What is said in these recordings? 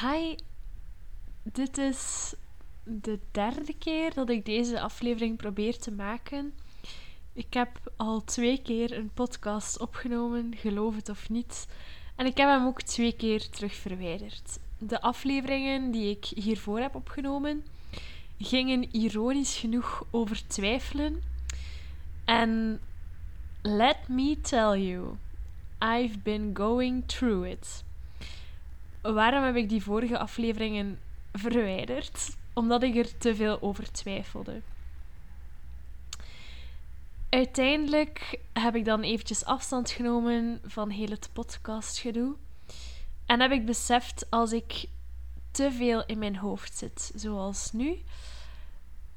Hi, dit is de derde keer dat ik deze aflevering probeer te maken. Ik heb al twee keer een podcast opgenomen, geloof het of niet. En ik heb hem ook twee keer terug verwijderd. De afleveringen die ik hiervoor heb opgenomen gingen ironisch genoeg over twijfelen. En let me tell you, I've been going through it. Waarom heb ik die vorige afleveringen verwijderd? Omdat ik er te veel over twijfelde. Uiteindelijk heb ik dan eventjes afstand genomen van heel het podcastgedoe. En heb ik beseft als ik te veel in mijn hoofd zit, zoals nu,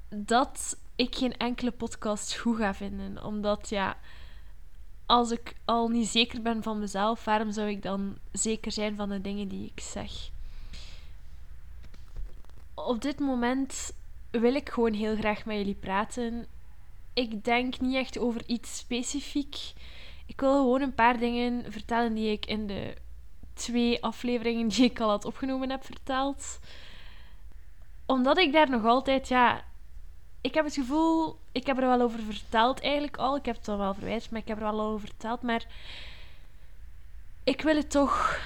dat ik geen enkele podcast goed ga vinden. Omdat ja, als ik al niet zeker ben van mezelf, waarom zou ik dan zeker zijn van de dingen die ik zeg? Op dit moment wil ik gewoon heel graag met jullie praten. Ik denk niet echt over iets specifiek. Ik wil gewoon een paar dingen vertellen die ik in de twee afleveringen die ik al had opgenomen heb verteld. Omdat ik daar nog altijd, ja, ik heb het gevoel, ik heb er wel over verteld eigenlijk al. Ik heb het al wel verwijst, maar ik heb er wel over verteld. Maar ik wil het toch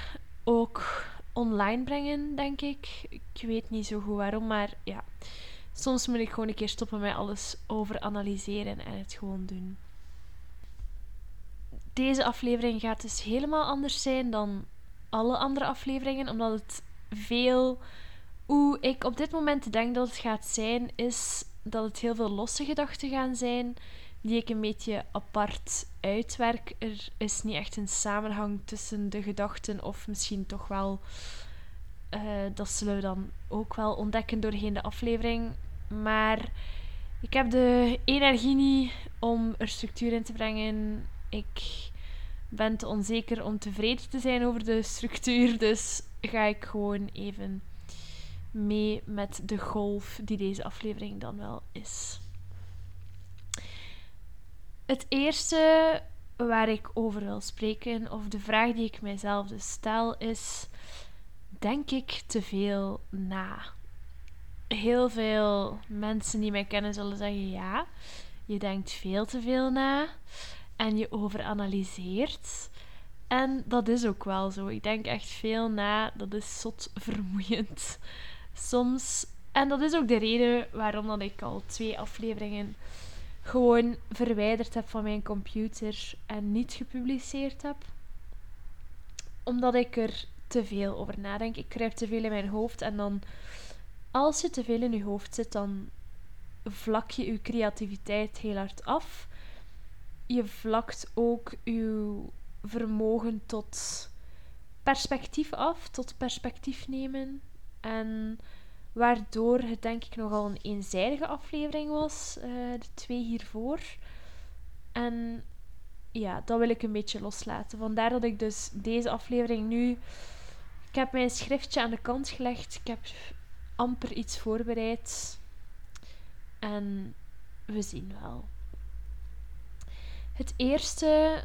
ook online brengen, denk ik. Ik weet niet zo goed waarom, maar ja. Soms moet ik gewoon een keer stoppen met alles over analyseren en het gewoon doen. Deze aflevering gaat dus helemaal anders zijn dan alle andere afleveringen, omdat het veel. Hoe ik op dit moment denk dat het gaat zijn, is dat het heel veel losse gedachten gaan zijn die ik een beetje apart uitwerk. Er is niet echt een samenhang tussen de gedachten, of misschien toch wel. Uh, dat zullen we dan ook wel ontdekken doorheen de aflevering. Maar ik heb de energie niet om er structuur in te brengen. Ik ben te onzeker om tevreden te zijn over de structuur. Dus ga ik gewoon even mee met de golf die deze aflevering dan wel is. Het eerste waar ik over wil spreken, of de vraag die ik mijzelf dus stel, is: denk ik te veel na? Heel veel mensen die mij kennen zullen zeggen: ja, je denkt veel te veel na en je overanalyseert. En dat is ook wel zo. Ik denk echt veel na. Dat is zot vermoeiend soms. En dat is ook de reden waarom dat ik al twee afleveringen gewoon verwijderd heb van mijn computer en niet gepubliceerd heb. Omdat ik er te veel over nadenk. Ik kruip te veel in mijn hoofd en dan, als je te veel in je hoofd zit, dan vlak je je creativiteit heel hard af. Je vlakt ook je vermogen tot perspectief af, tot perspectief nemen. En waardoor het denk ik nogal een eenzijdige aflevering was, uh, de twee hiervoor. En ja, dat wil ik een beetje loslaten. Vandaar dat ik dus deze aflevering nu. Ik heb mijn schriftje aan de kant gelegd. Ik heb amper iets voorbereid. En we zien wel. Het eerste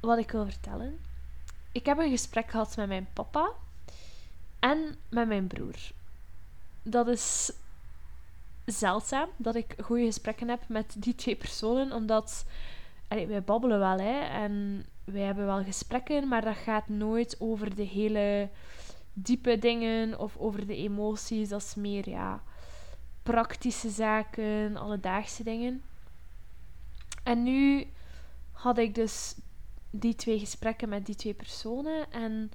wat ik wil vertellen. Ik heb een gesprek gehad met mijn papa en met mijn broer. Dat is zeldzaam dat ik goede gesprekken heb met die twee personen, omdat allee, wij babbelen wel hè, en wij hebben wel gesprekken, maar dat gaat nooit over de hele diepe dingen of over de emoties. Dat is meer ja, praktische zaken, alledaagse dingen. En nu had ik dus die twee gesprekken met die twee personen en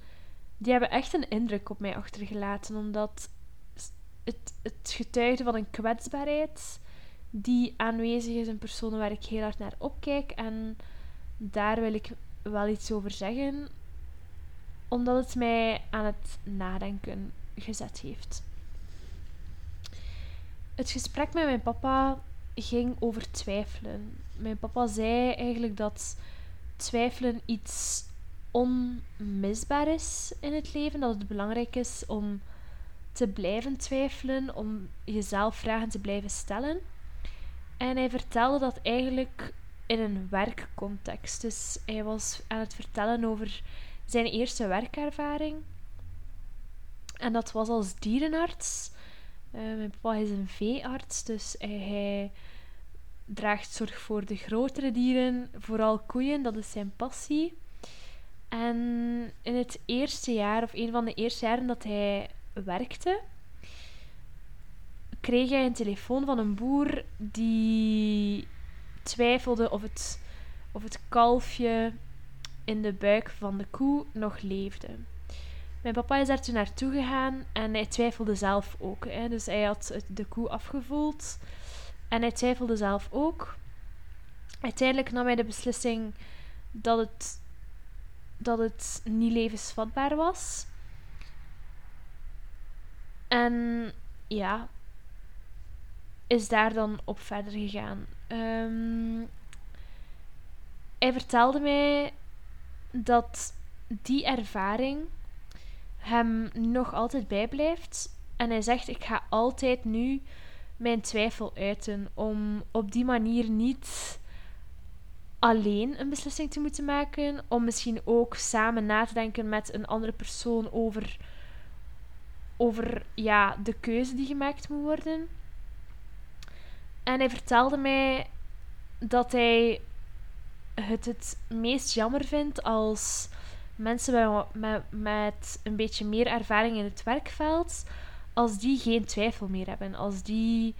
die hebben echt een indruk op mij achtergelaten, omdat het, het getuigde van een kwetsbaarheid die aanwezig is in personen waar ik heel hard naar opkijk. En daar wil ik wel iets over zeggen, omdat het mij aan het nadenken gezet heeft. Het gesprek met mijn papa ging over twijfelen. Mijn papa zei eigenlijk dat twijfelen iets onmisbaar is in het leven. Dat het belangrijk is om te blijven twijfelen, om jezelf vragen te blijven stellen. En hij vertelde dat eigenlijk in een werkcontext. Dus hij was aan het vertellen over zijn eerste werkervaring. En dat was als dierenarts. Uh, mijn papa is een veearts, dus hij, draagt zorg voor de grotere dieren, vooral koeien, dat is zijn passie. En in het eerste jaar, of een van de eerste jaren dat hij werkte, kreeg hij een telefoon van een boer die twijfelde of het, of het kalfje in de buik van de koe nog leefde. Mijn papa is daar toen naartoe gegaan en hij twijfelde zelf ook. Hè. Dus hij had de koe afgevoeld en hij twijfelde zelf ook. Uiteindelijk nam hij de beslissing dat het, dat het niet levensvatbaar was. En ja, is daar dan op verder gegaan. Um, hij vertelde mij dat die ervaring hem nog altijd bijblijft. En hij zegt: Ik ga altijd nu mijn twijfel uiten om op die manier niet alleen een beslissing te moeten maken, om misschien ook samen na te denken met een andere persoon over, over ja, de keuze die gemaakt moet worden. En hij vertelde mij dat hij het het meest jammer vindt als mensen met, met, een beetje meer ervaring in het werkveld, als die geen twijfel meer hebben, als die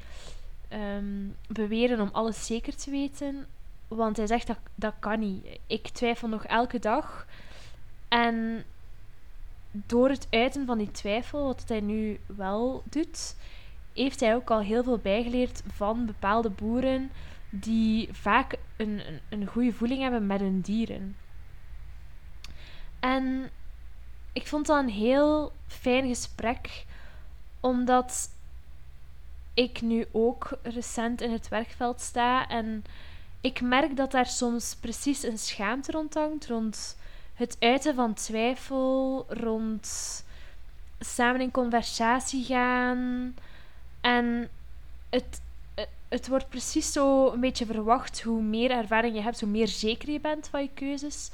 um, beweren om alles zeker te weten. Want hij zegt dat dat kan niet. Ik twijfel nog elke dag. En door het uiten van die twijfel, wat hij nu wel doet, heeft hij ook al heel veel bijgeleerd van bepaalde boeren die vaak een, een, een goede voeling hebben met hun dieren. En ik vond dat een heel fijn gesprek, omdat ik nu ook recent in het werkveld sta en ik merk dat daar soms precies een schaamte rond hangt, rond het uiten van twijfel, rond samen in conversatie gaan. En het, het wordt precies zo een beetje verwacht. Hoe meer ervaring je hebt, hoe meer zeker je bent van je keuzes.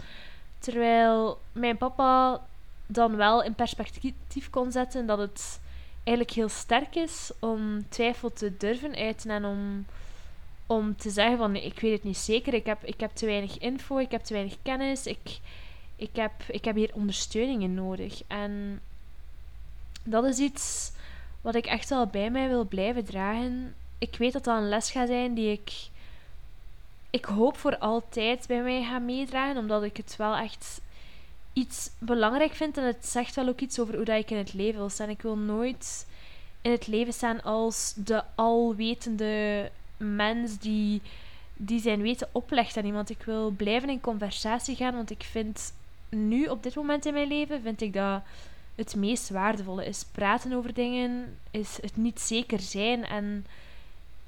Terwijl mijn papa dan wel in perspectief kon zetten dat het eigenlijk heel sterk is om twijfel te durven uiten en om, om te zeggen van ik weet het niet zeker, ik heb, ik heb te weinig info, ik heb te weinig kennis, ik, ik, heb, ik heb hier ondersteuning in nodig. En dat is iets wat ik echt wel bij mij wil blijven dragen ik weet dat dat een les gaat zijn die ik, ik hoop voor altijd bij mij ga meedragen, omdat ik het wel echt iets belangrijk vind en het zegt wel ook iets over hoe dat ik in het leven wil staan. Ik wil nooit in het leven staan als de alwetende mens die, die zijn weten oplegt aan iemand. Ik wil blijven in conversatie gaan, want ik vind nu, op dit moment in mijn leven, vind ik dat het meest waardevolle is. Praten over dingen, is het niet zeker zijn en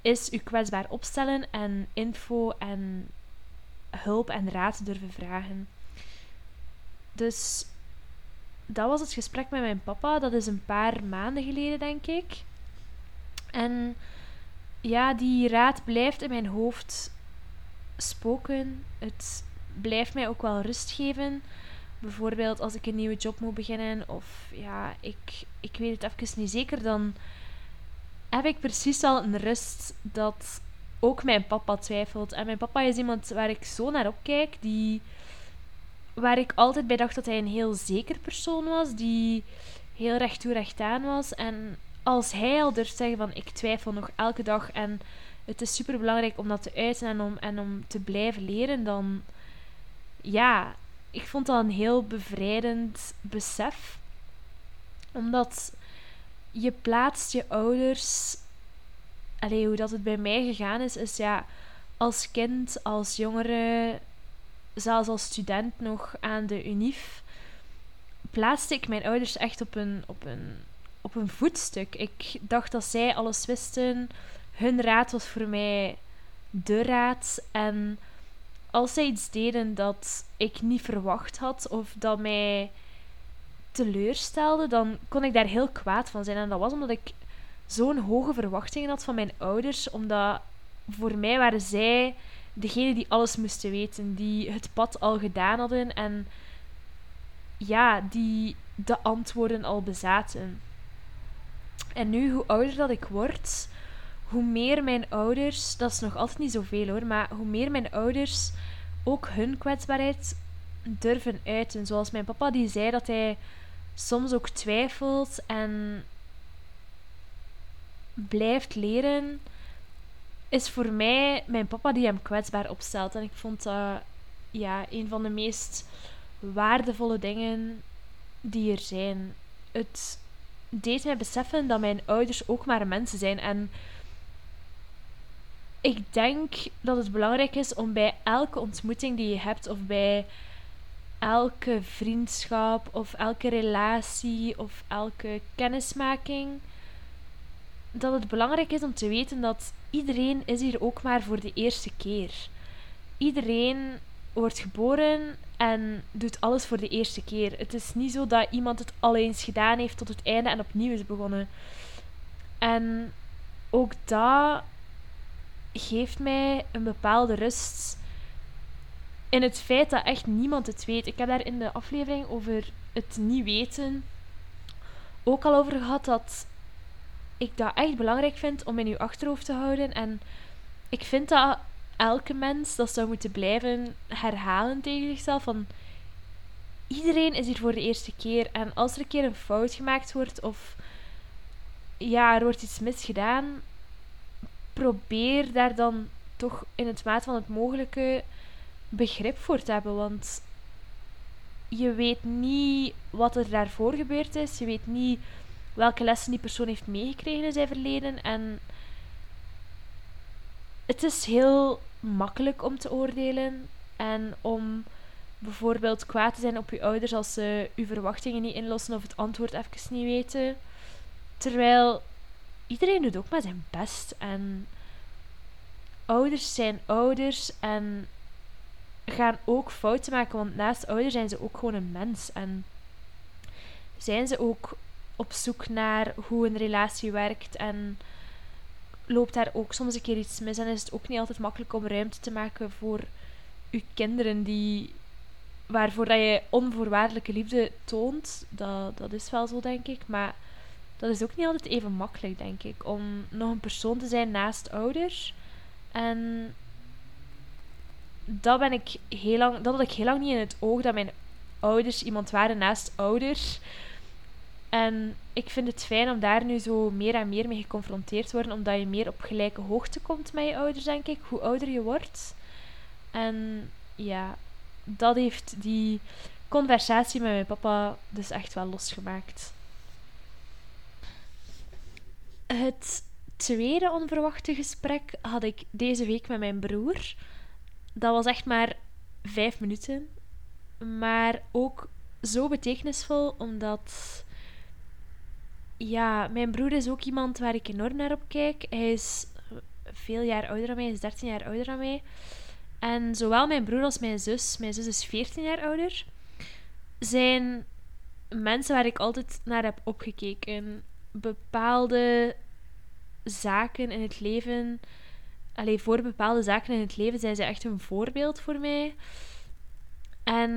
is u kwetsbaar opstellen en info en hulp en raad durven vragen. Dus dat was het gesprek met mijn papa. Dat is een paar maanden geleden, denk ik. En ja, die raad blijft in mijn hoofd spoken. Het blijft mij ook wel rust geven. Bijvoorbeeld als ik een nieuwe job moet beginnen of ja, ik, ik weet het even niet zeker, dan heb ik precies al een rust dat ook mijn papa twijfelt. En mijn papa is iemand waar ik zo naar opkijk, die, waar ik altijd bij dacht dat hij een heel zeker persoon was, die heel recht toe recht aan was. En als hij al durft zeggen van ik twijfel nog elke dag en het is super belangrijk om dat te uiten en om, en om te blijven leren, dan ja, ik vond dat een heel bevrijdend besef. Omdat je plaatst je ouders. Allee, hoe dat het bij mij gegaan is, is ja, als kind, als jongere, zelfs als student nog aan de UNIF, plaatste ik mijn ouders echt op een, op een, op een voetstuk. Ik dacht dat zij alles wisten. Hun raad was voor mij de raad. En als zij iets deden dat ik niet verwacht had, of dat mij teleurstelde, dan kon ik daar heel kwaad van zijn. En dat was omdat ik zo'n hoge verwachtingen had van mijn ouders, omdat voor mij waren zij degene die alles moesten weten, die het pad al gedaan hadden en ja, die de antwoorden al bezaten. En nu, hoe ouder dat ik word, hoe meer mijn ouders, dat is nog altijd niet zoveel hoor, maar hoe meer mijn ouders ook hun kwetsbaarheid durven uiten. Zoals mijn papa die zei dat hij soms ook twijfelt en blijft leren, is voor mij mijn papa die hem kwetsbaar opstelt. En ik vond dat ja, een van de meest waardevolle dingen die er zijn. Het deed mij beseffen dat mijn ouders ook maar mensen zijn. En ik denk dat het belangrijk is om bij elke ontmoeting die je hebt, of bij elke vriendschap, of elke relatie, of elke kennismaking, dat het belangrijk is om te weten dat iedereen is hier ook maar voor de eerste keer. Iedereen wordt geboren en doet alles voor de eerste keer. Het is niet zo dat iemand het al eens gedaan heeft tot het einde en opnieuw is begonnen. En ook dat geeft mij een bepaalde rust in het feit dat echt niemand het weet. Ik heb daar in de aflevering over het niet weten ook al over gehad dat ik dat echt belangrijk vind om in uw achterhoofd te houden. En ik vind dat elke mens dat zou moeten blijven herhalen tegen zichzelf. Van iedereen is hier voor de eerste keer. En als er een keer een fout gemaakt wordt of ja, er wordt iets misgedaan, probeer daar dan toch in het maat van het mogelijke begrip voor te hebben. Want je weet niet wat er daarvoor gebeurd is. Je weet niet welke lessen die persoon heeft meegekregen in zijn verleden. En het is heel makkelijk om te oordelen en om bijvoorbeeld kwaad te zijn op je ouders als ze uw verwachtingen niet inlossen of het antwoord even niet weten. Terwijl iedereen doet ook maar zijn best en ouders zijn ouders en gaan ook fouten maken, want naast ouders zijn ze ook gewoon een mens en zijn ze ook op zoek naar hoe een relatie werkt en loopt daar ook soms een keer iets mis en is het ook niet altijd makkelijk om ruimte te maken voor je kinderen die waarvoor dat je onvoorwaardelijke liefde toont. Dat, dat is wel zo, denk ik. Maar dat is ook niet altijd even makkelijk, denk ik. Om nog een persoon te zijn naast ouders. En dat, ben ik heel lang, dat had ik heel lang niet in het oog dat mijn ouders iemand waren naast ouders. En ik vind het fijn om daar nu zo meer en meer mee geconfronteerd te worden, omdat je meer op gelijke hoogte komt met je ouders, denk ik, hoe ouder je wordt. En ja, dat heeft die conversatie met mijn papa dus echt wel losgemaakt. Het tweede onverwachte gesprek had ik deze week met mijn broer. Dat was echt maar vijf minuten, maar ook zo betekenisvol omdat ja, mijn broer is ook iemand waar ik enorm naar op kijk. Hij is veel jaar ouder dan mij, hij is 13 jaar ouder dan mij. En zowel mijn broer als mijn zus, mijn zus is 14 jaar ouder, zijn mensen waar ik altijd naar heb opgekeken. Bepaalde zaken in het leven, alleen voor bepaalde zaken in het leven zijn ze echt een voorbeeld voor mij. En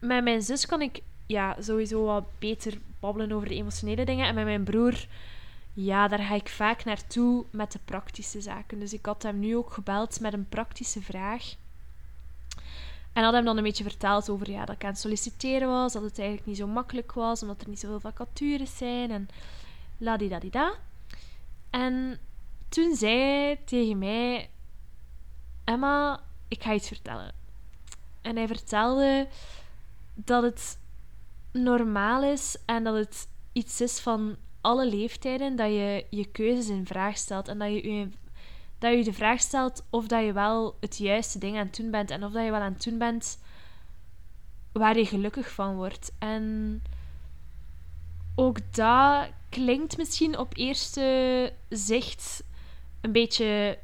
met mijn zus kan ik ja, sowieso wat beter babbelen over de emotionele dingen. En met mijn broer, ja, daar ga ik vaak naartoe met de praktische zaken. Dus ik had hem nu ook gebeld met een praktische vraag. En had hem dan een beetje verteld over ja, dat ik aan het solliciteren was, dat het eigenlijk niet zo makkelijk was, omdat er niet zoveel vacatures zijn en la di da di da. En toen zei hij tegen mij: Emma, ik ga iets vertellen. En hij vertelde dat het normaal is en dat het iets is van alle leeftijden dat je je keuzes in vraag stelt en dat je je, dat je de vraag stelt of dat je wel het juiste ding aan het doen bent en of dat je wel aan het doen bent waar je gelukkig van wordt. En ook dat klinkt misschien op eerste zicht een beetje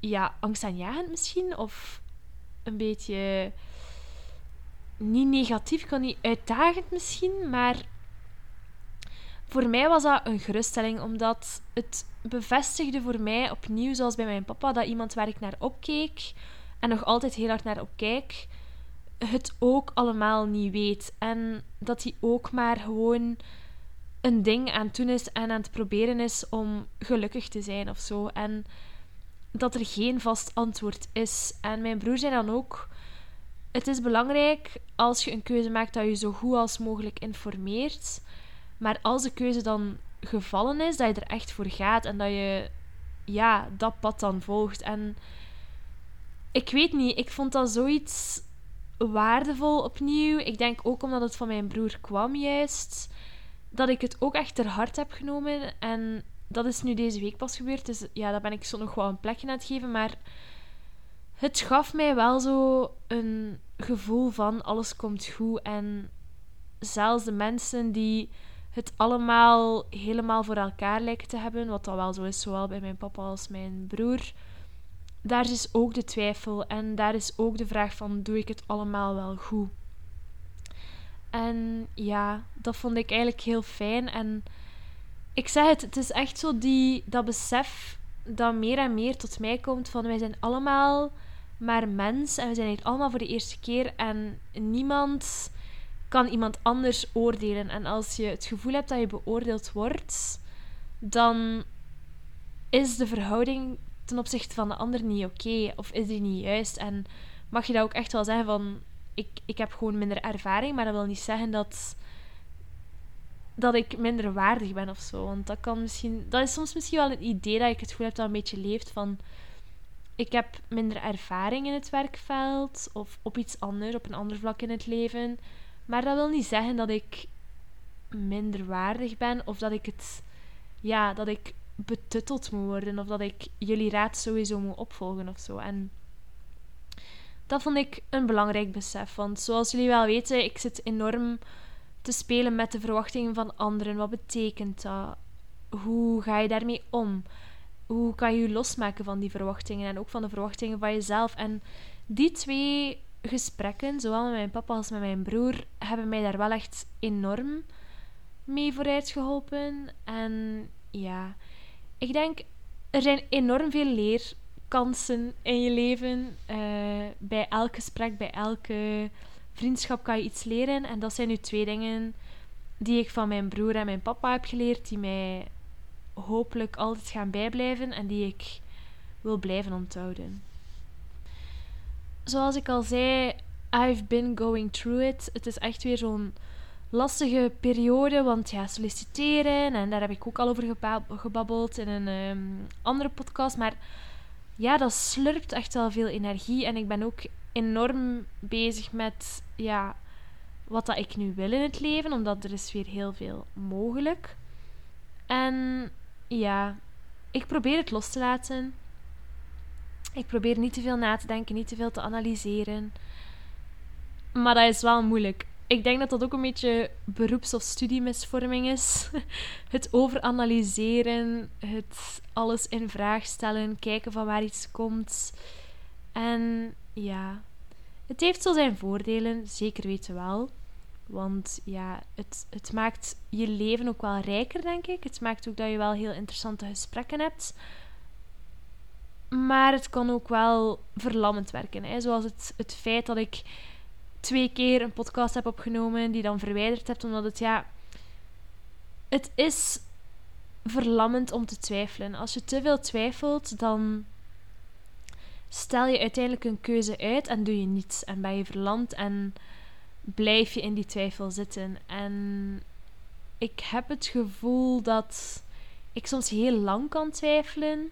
ja, angstaanjagend misschien of een beetje niet negatief, kan niet uitdagend misschien, maar voor mij was dat een geruststelling, omdat het bevestigde voor mij opnieuw, zoals bij mijn papa, dat iemand waar ik naar opkeek en nog altijd heel hard naar opkijk, het ook allemaal niet weet. En dat hij ook maar gewoon een ding aan het doen is en aan het proberen is om gelukkig te zijn of zo. En dat er geen vast antwoord is. En mijn broer zei dan ook: Het is belangrijk als je een keuze maakt dat je zo goed als mogelijk informeert. Maar als de keuze dan gevallen is, dat je er echt voor gaat en dat je ja, dat pad dan volgt. En ik weet niet, ik vond dat zoiets waardevol opnieuw. Ik denk ook omdat het van mijn broer kwam, juist. Dat ik het ook echt ter hart heb genomen. En dat is nu deze week pas gebeurd. Dus ja, daar ben ik zo nog wel een plekje aan het geven. Maar het gaf mij wel zo een gevoel van alles komt goed. En zelfs de mensen die het allemaal helemaal voor elkaar lijken te hebben, wat dat wel zo is, zowel bij mijn papa als mijn broer, daar is ook de twijfel en daar is ook de vraag van, doe ik het allemaal wel goed? En ja, dat vond ik eigenlijk heel fijn. En ik zeg het, het is echt zo die, dat besef dat meer en meer tot mij komt van wij zijn allemaal maar mens en we zijn hier allemaal voor de eerste keer en niemand kan iemand anders oordelen. En als je het gevoel hebt dat je beoordeeld wordt, dan is de verhouding ten opzichte van de ander niet oké of is die niet juist. En mag je dat ook echt wel zeggen van ik, ik heb gewoon minder ervaring, maar dat wil niet zeggen dat, dat ik minder waardig ben of zo. Want dat kan misschien, dat is soms misschien wel een idee dat ik het gevoel heb dat een beetje leeft van ik heb minder ervaring in het werkveld of op iets anders, op een ander vlak in het leven. Maar dat wil niet zeggen dat ik minder waardig ben of dat ik het, ja, dat ik betutteld moet worden of dat ik jullie raad sowieso moet opvolgen of zo. En dat vond ik een belangrijk besef. Want zoals jullie wel weten, ik zit enorm te spelen met de verwachtingen van anderen. Wat betekent dat? Hoe ga je daarmee om? Hoe kan je je losmaken van die verwachtingen en ook van de verwachtingen van jezelf? En die twee gesprekken, zowel met mijn papa als met mijn broer, hebben mij daar wel echt enorm mee vooruit geholpen. En ja, ik denk, er zijn enorm veel leerkansen in je leven. Uh, bij elk gesprek, bij elke vriendschap kan je iets leren. En dat zijn nu twee dingen die ik van mijn broer en mijn papa heb geleerd, die mij hopelijk altijd gaan bijblijven en die ik wil blijven onthouden zoals ik al zei, I've been going through it. Het is echt weer zo'n lastige periode, want ja, solliciteren, en daar heb ik ook al over gebabbeld in een ehm, andere podcast. Maar ja, dat slurpt echt wel veel energie. En ik ben ook enorm bezig met ja, wat dat ik nu wil in het leven, omdat er is weer heel veel mogelijk. En ja, ik probeer het los te laten. Ik probeer niet te veel na te denken, niet te veel te analyseren. Maar dat is wel moeilijk. Ik denk dat dat ook een beetje beroeps- of studiemisvorming is. Het overanalyseren, het alles in vraag stellen, kijken van waar iets komt. En ja, het heeft zo zijn voordelen, zeker weten wel. Want ja, het, het maakt je leven ook wel rijker, denk ik. Het maakt ook dat je wel heel interessante gesprekken hebt. Maar het kan ook wel verlammend werken. Hè? Zoals het, het feit dat ik twee keer een podcast heb opgenomen die dan verwijderd heb, omdat het ja. Het is verlammend om te twijfelen. Als je te veel twijfelt, dan stel je uiteindelijk een keuze uit en doe je niets. En ben je verlamd en blijf je in die twijfel zitten. En ik heb het gevoel dat ik soms heel lang kan twijfelen.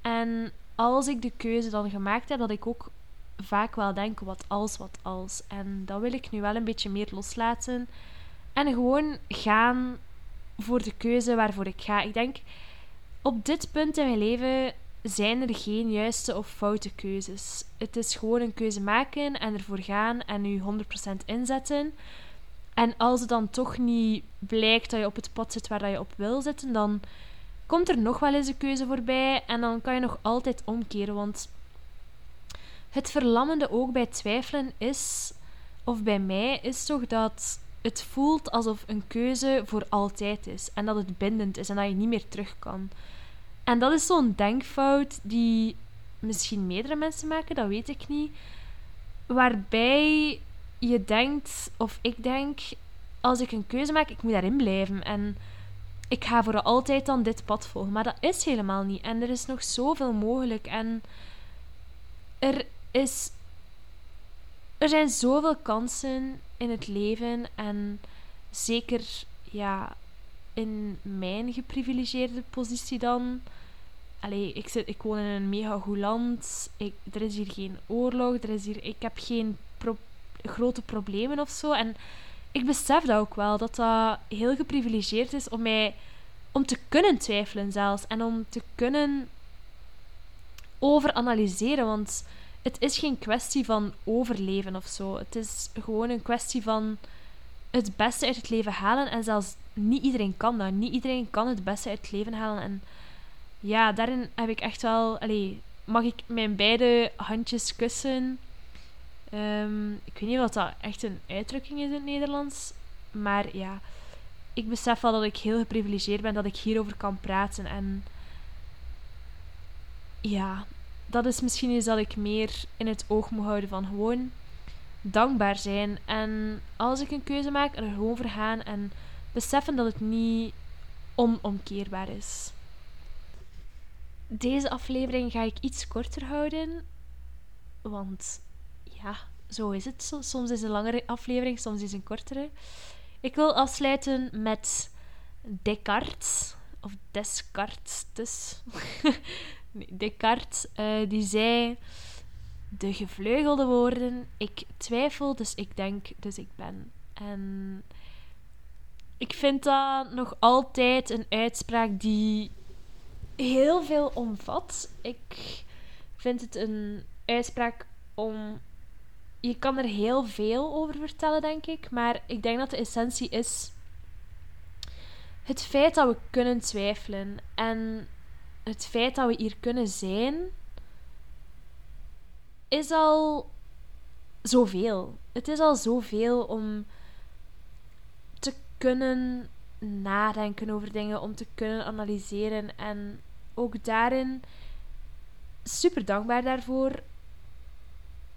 En als ik de keuze dan gemaakt heb, dat ik ook vaak wel denk, wat als, wat als. En dat wil ik nu wel een beetje meer loslaten. En gewoon gaan voor de keuze waarvoor ik ga. Ik denk, op dit punt in mijn leven zijn er geen juiste of foute keuzes. Het is gewoon een keuze maken en ervoor gaan en u 100% inzetten. En als het dan toch niet blijkt dat je op het pad zit waar je op wil zitten, dan komt er nog wel eens een keuze voorbij en dan kan je nog altijd omkeren. Want het verlammende ook bij twijfelen is, of bij mij, is toch dat het voelt alsof een keuze voor altijd is. En dat het bindend is en dat je niet meer terug kan. En dat is zo'n denkfout die misschien meerdere mensen maken, dat weet ik niet. Waarbij je denkt, of ik denk, als ik een keuze maak, ik moet daarin blijven. En ik ga voor altijd dan dit pad volgen. Maar dat is helemaal niet. En er is nog zoveel mogelijk. En er is. Er zijn zoveel kansen in het leven. En zeker, ja, in mijn geprivilegeerde positie dan. Allee, ik, zit, ik woon in een mega goed land. Ik, er is hier geen oorlog. Er is hier, ik heb geen grote problemen of zo. En ik besef dat ook wel, dat dat heel geprivilegeerd is om mij om te kunnen twijfelen zelfs. En om te kunnen overanalyseren. Want het is geen kwestie van overleven of zo. Het is gewoon een kwestie van het beste uit het leven halen. En zelfs niet iedereen kan dat. Niet iedereen kan het beste uit het leven halen. En ja, daarin heb ik echt wel. Mag ik mijn beide handjes kussen? Um, ik weet niet wat dat echt een uitdrukking is in het Nederlands. Maar ja, ik besef wel dat ik heel geprivilegeerd ben dat ik hierover kan praten. En ja, dat is misschien iets dat ik meer in het oog moet houden van gewoon dankbaar zijn. En als ik een keuze maak, er gewoon voor gaan en beseffen dat het niet onomkeerbaar is. Deze aflevering ga ik iets korter houden, want ja, zo is het. Soms is een langere aflevering, soms is een kortere. Ik wil afsluiten met Descartes, of Descartes, dus. Descartes, uh, die zei de gevleugelde woorden: Ik twijfel, dus ik denk, dus ik ben. En ik vind dat nog altijd een uitspraak die heel veel omvat. Ik vind het een uitspraak om je kan er heel veel over vertellen, denk ik. Maar ik denk dat de essentie is het feit dat we kunnen twijfelen. En het feit dat we hier kunnen zijn, is al zoveel. Het is al zoveel om te kunnen nadenken over dingen, om te kunnen analyseren. En ook daarin super dankbaar daarvoor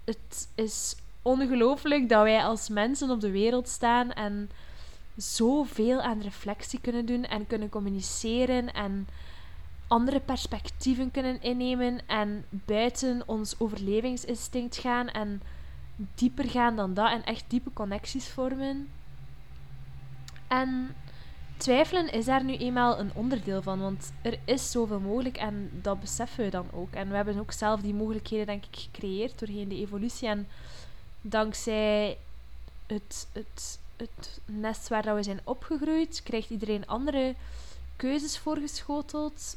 het is ongelooflijk dat wij als mensen op de wereld staan en zoveel aan reflectie kunnen doen en kunnen communiceren en andere perspectieven kunnen innemen en buiten ons overlevingsinstinct gaan en dieper gaan dan dat en echt diepe connecties vormen. En twijfelen is daar nu eenmaal een onderdeel van, want er is zoveel mogelijk en dat beseffen we dan ook. En we hebben ook zelf die mogelijkheden, denk ik, gecreëerd doorheen de evolutie. En dankzij het, het, het nest waar we zijn opgegroeid, krijgt iedereen andere keuzes voorgeschoteld.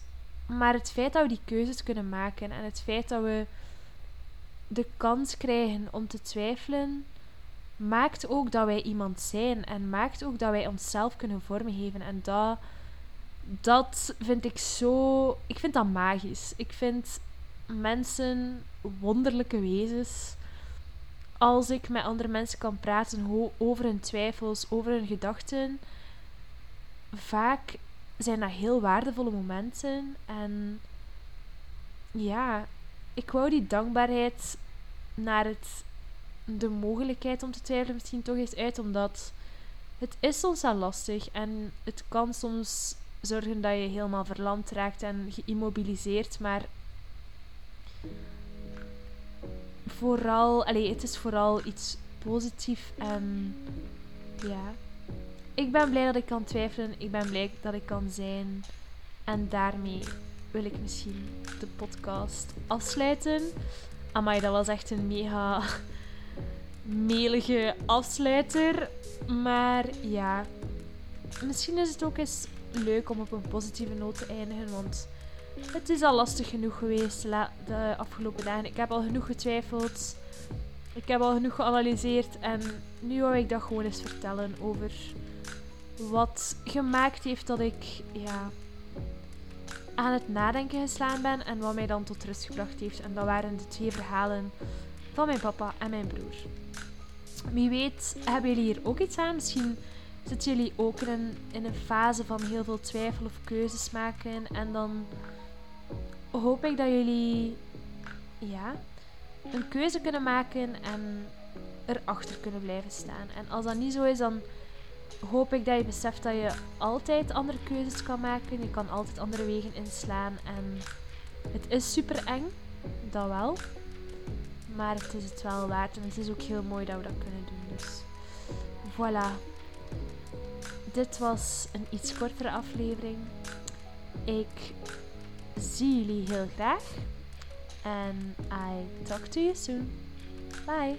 Maar het feit dat we die keuzes kunnen maken en het feit dat we de kans krijgen om te twijfelen, maakt ook dat wij iemand zijn en maakt ook dat wij onszelf kunnen vormgeven. En dat, dat vind ik zo. Ik vind dat magisch. Ik vind mensen wonderlijke wezens. Als ik met andere mensen kan praten over hun twijfels, over hun gedachten, vaak zijn dat heel waardevolle momenten. En ja, ik wou die dankbaarheid naar het de mogelijkheid om te twijfelen misschien toch eens uit, omdat het is soms wel lastig en het kan soms zorgen dat je helemaal verlamd raakt en geïmmobiliseerd, maar vooral, allez, het is vooral iets positiefs en ja. Ik ben blij dat ik kan twijfelen, ik ben blij dat ik kan zijn en daarmee wil ik misschien de podcast afsluiten. Amai, dat was echt een mega melige afsluiter. Maar ja, misschien is het ook eens leuk om op een positieve noot te eindigen. Want het is al lastig genoeg geweest de afgelopen dagen. Ik heb al genoeg getwijfeld. Ik heb al genoeg geanalyseerd. En nu wil ik dat gewoon eens vertellen over wat gemaakt heeft dat ik ja, aan het nadenken geslaan ben. En wat mij dan tot rust gebracht heeft. En dat waren de twee verhalen van mijn papa en mijn broer. Wie weet, hebben jullie hier ook iets aan? Misschien zitten jullie ook in een, fase van heel veel twijfel of keuzes maken. En dan hoop ik dat jullie ja, een keuze kunnen maken en erachter kunnen blijven staan. En als dat niet zo is, dan hoop ik dat je beseft dat je altijd andere keuzes kan maken. Je kan altijd andere wegen inslaan. En het is super eng, dat wel. Maar het is het wel waard. En het is ook heel mooi dat we dat kunnen doen. Dus voilà. Dit was een iets kortere aflevering. Ik zie jullie heel graag. En I talk to you soon. Bye.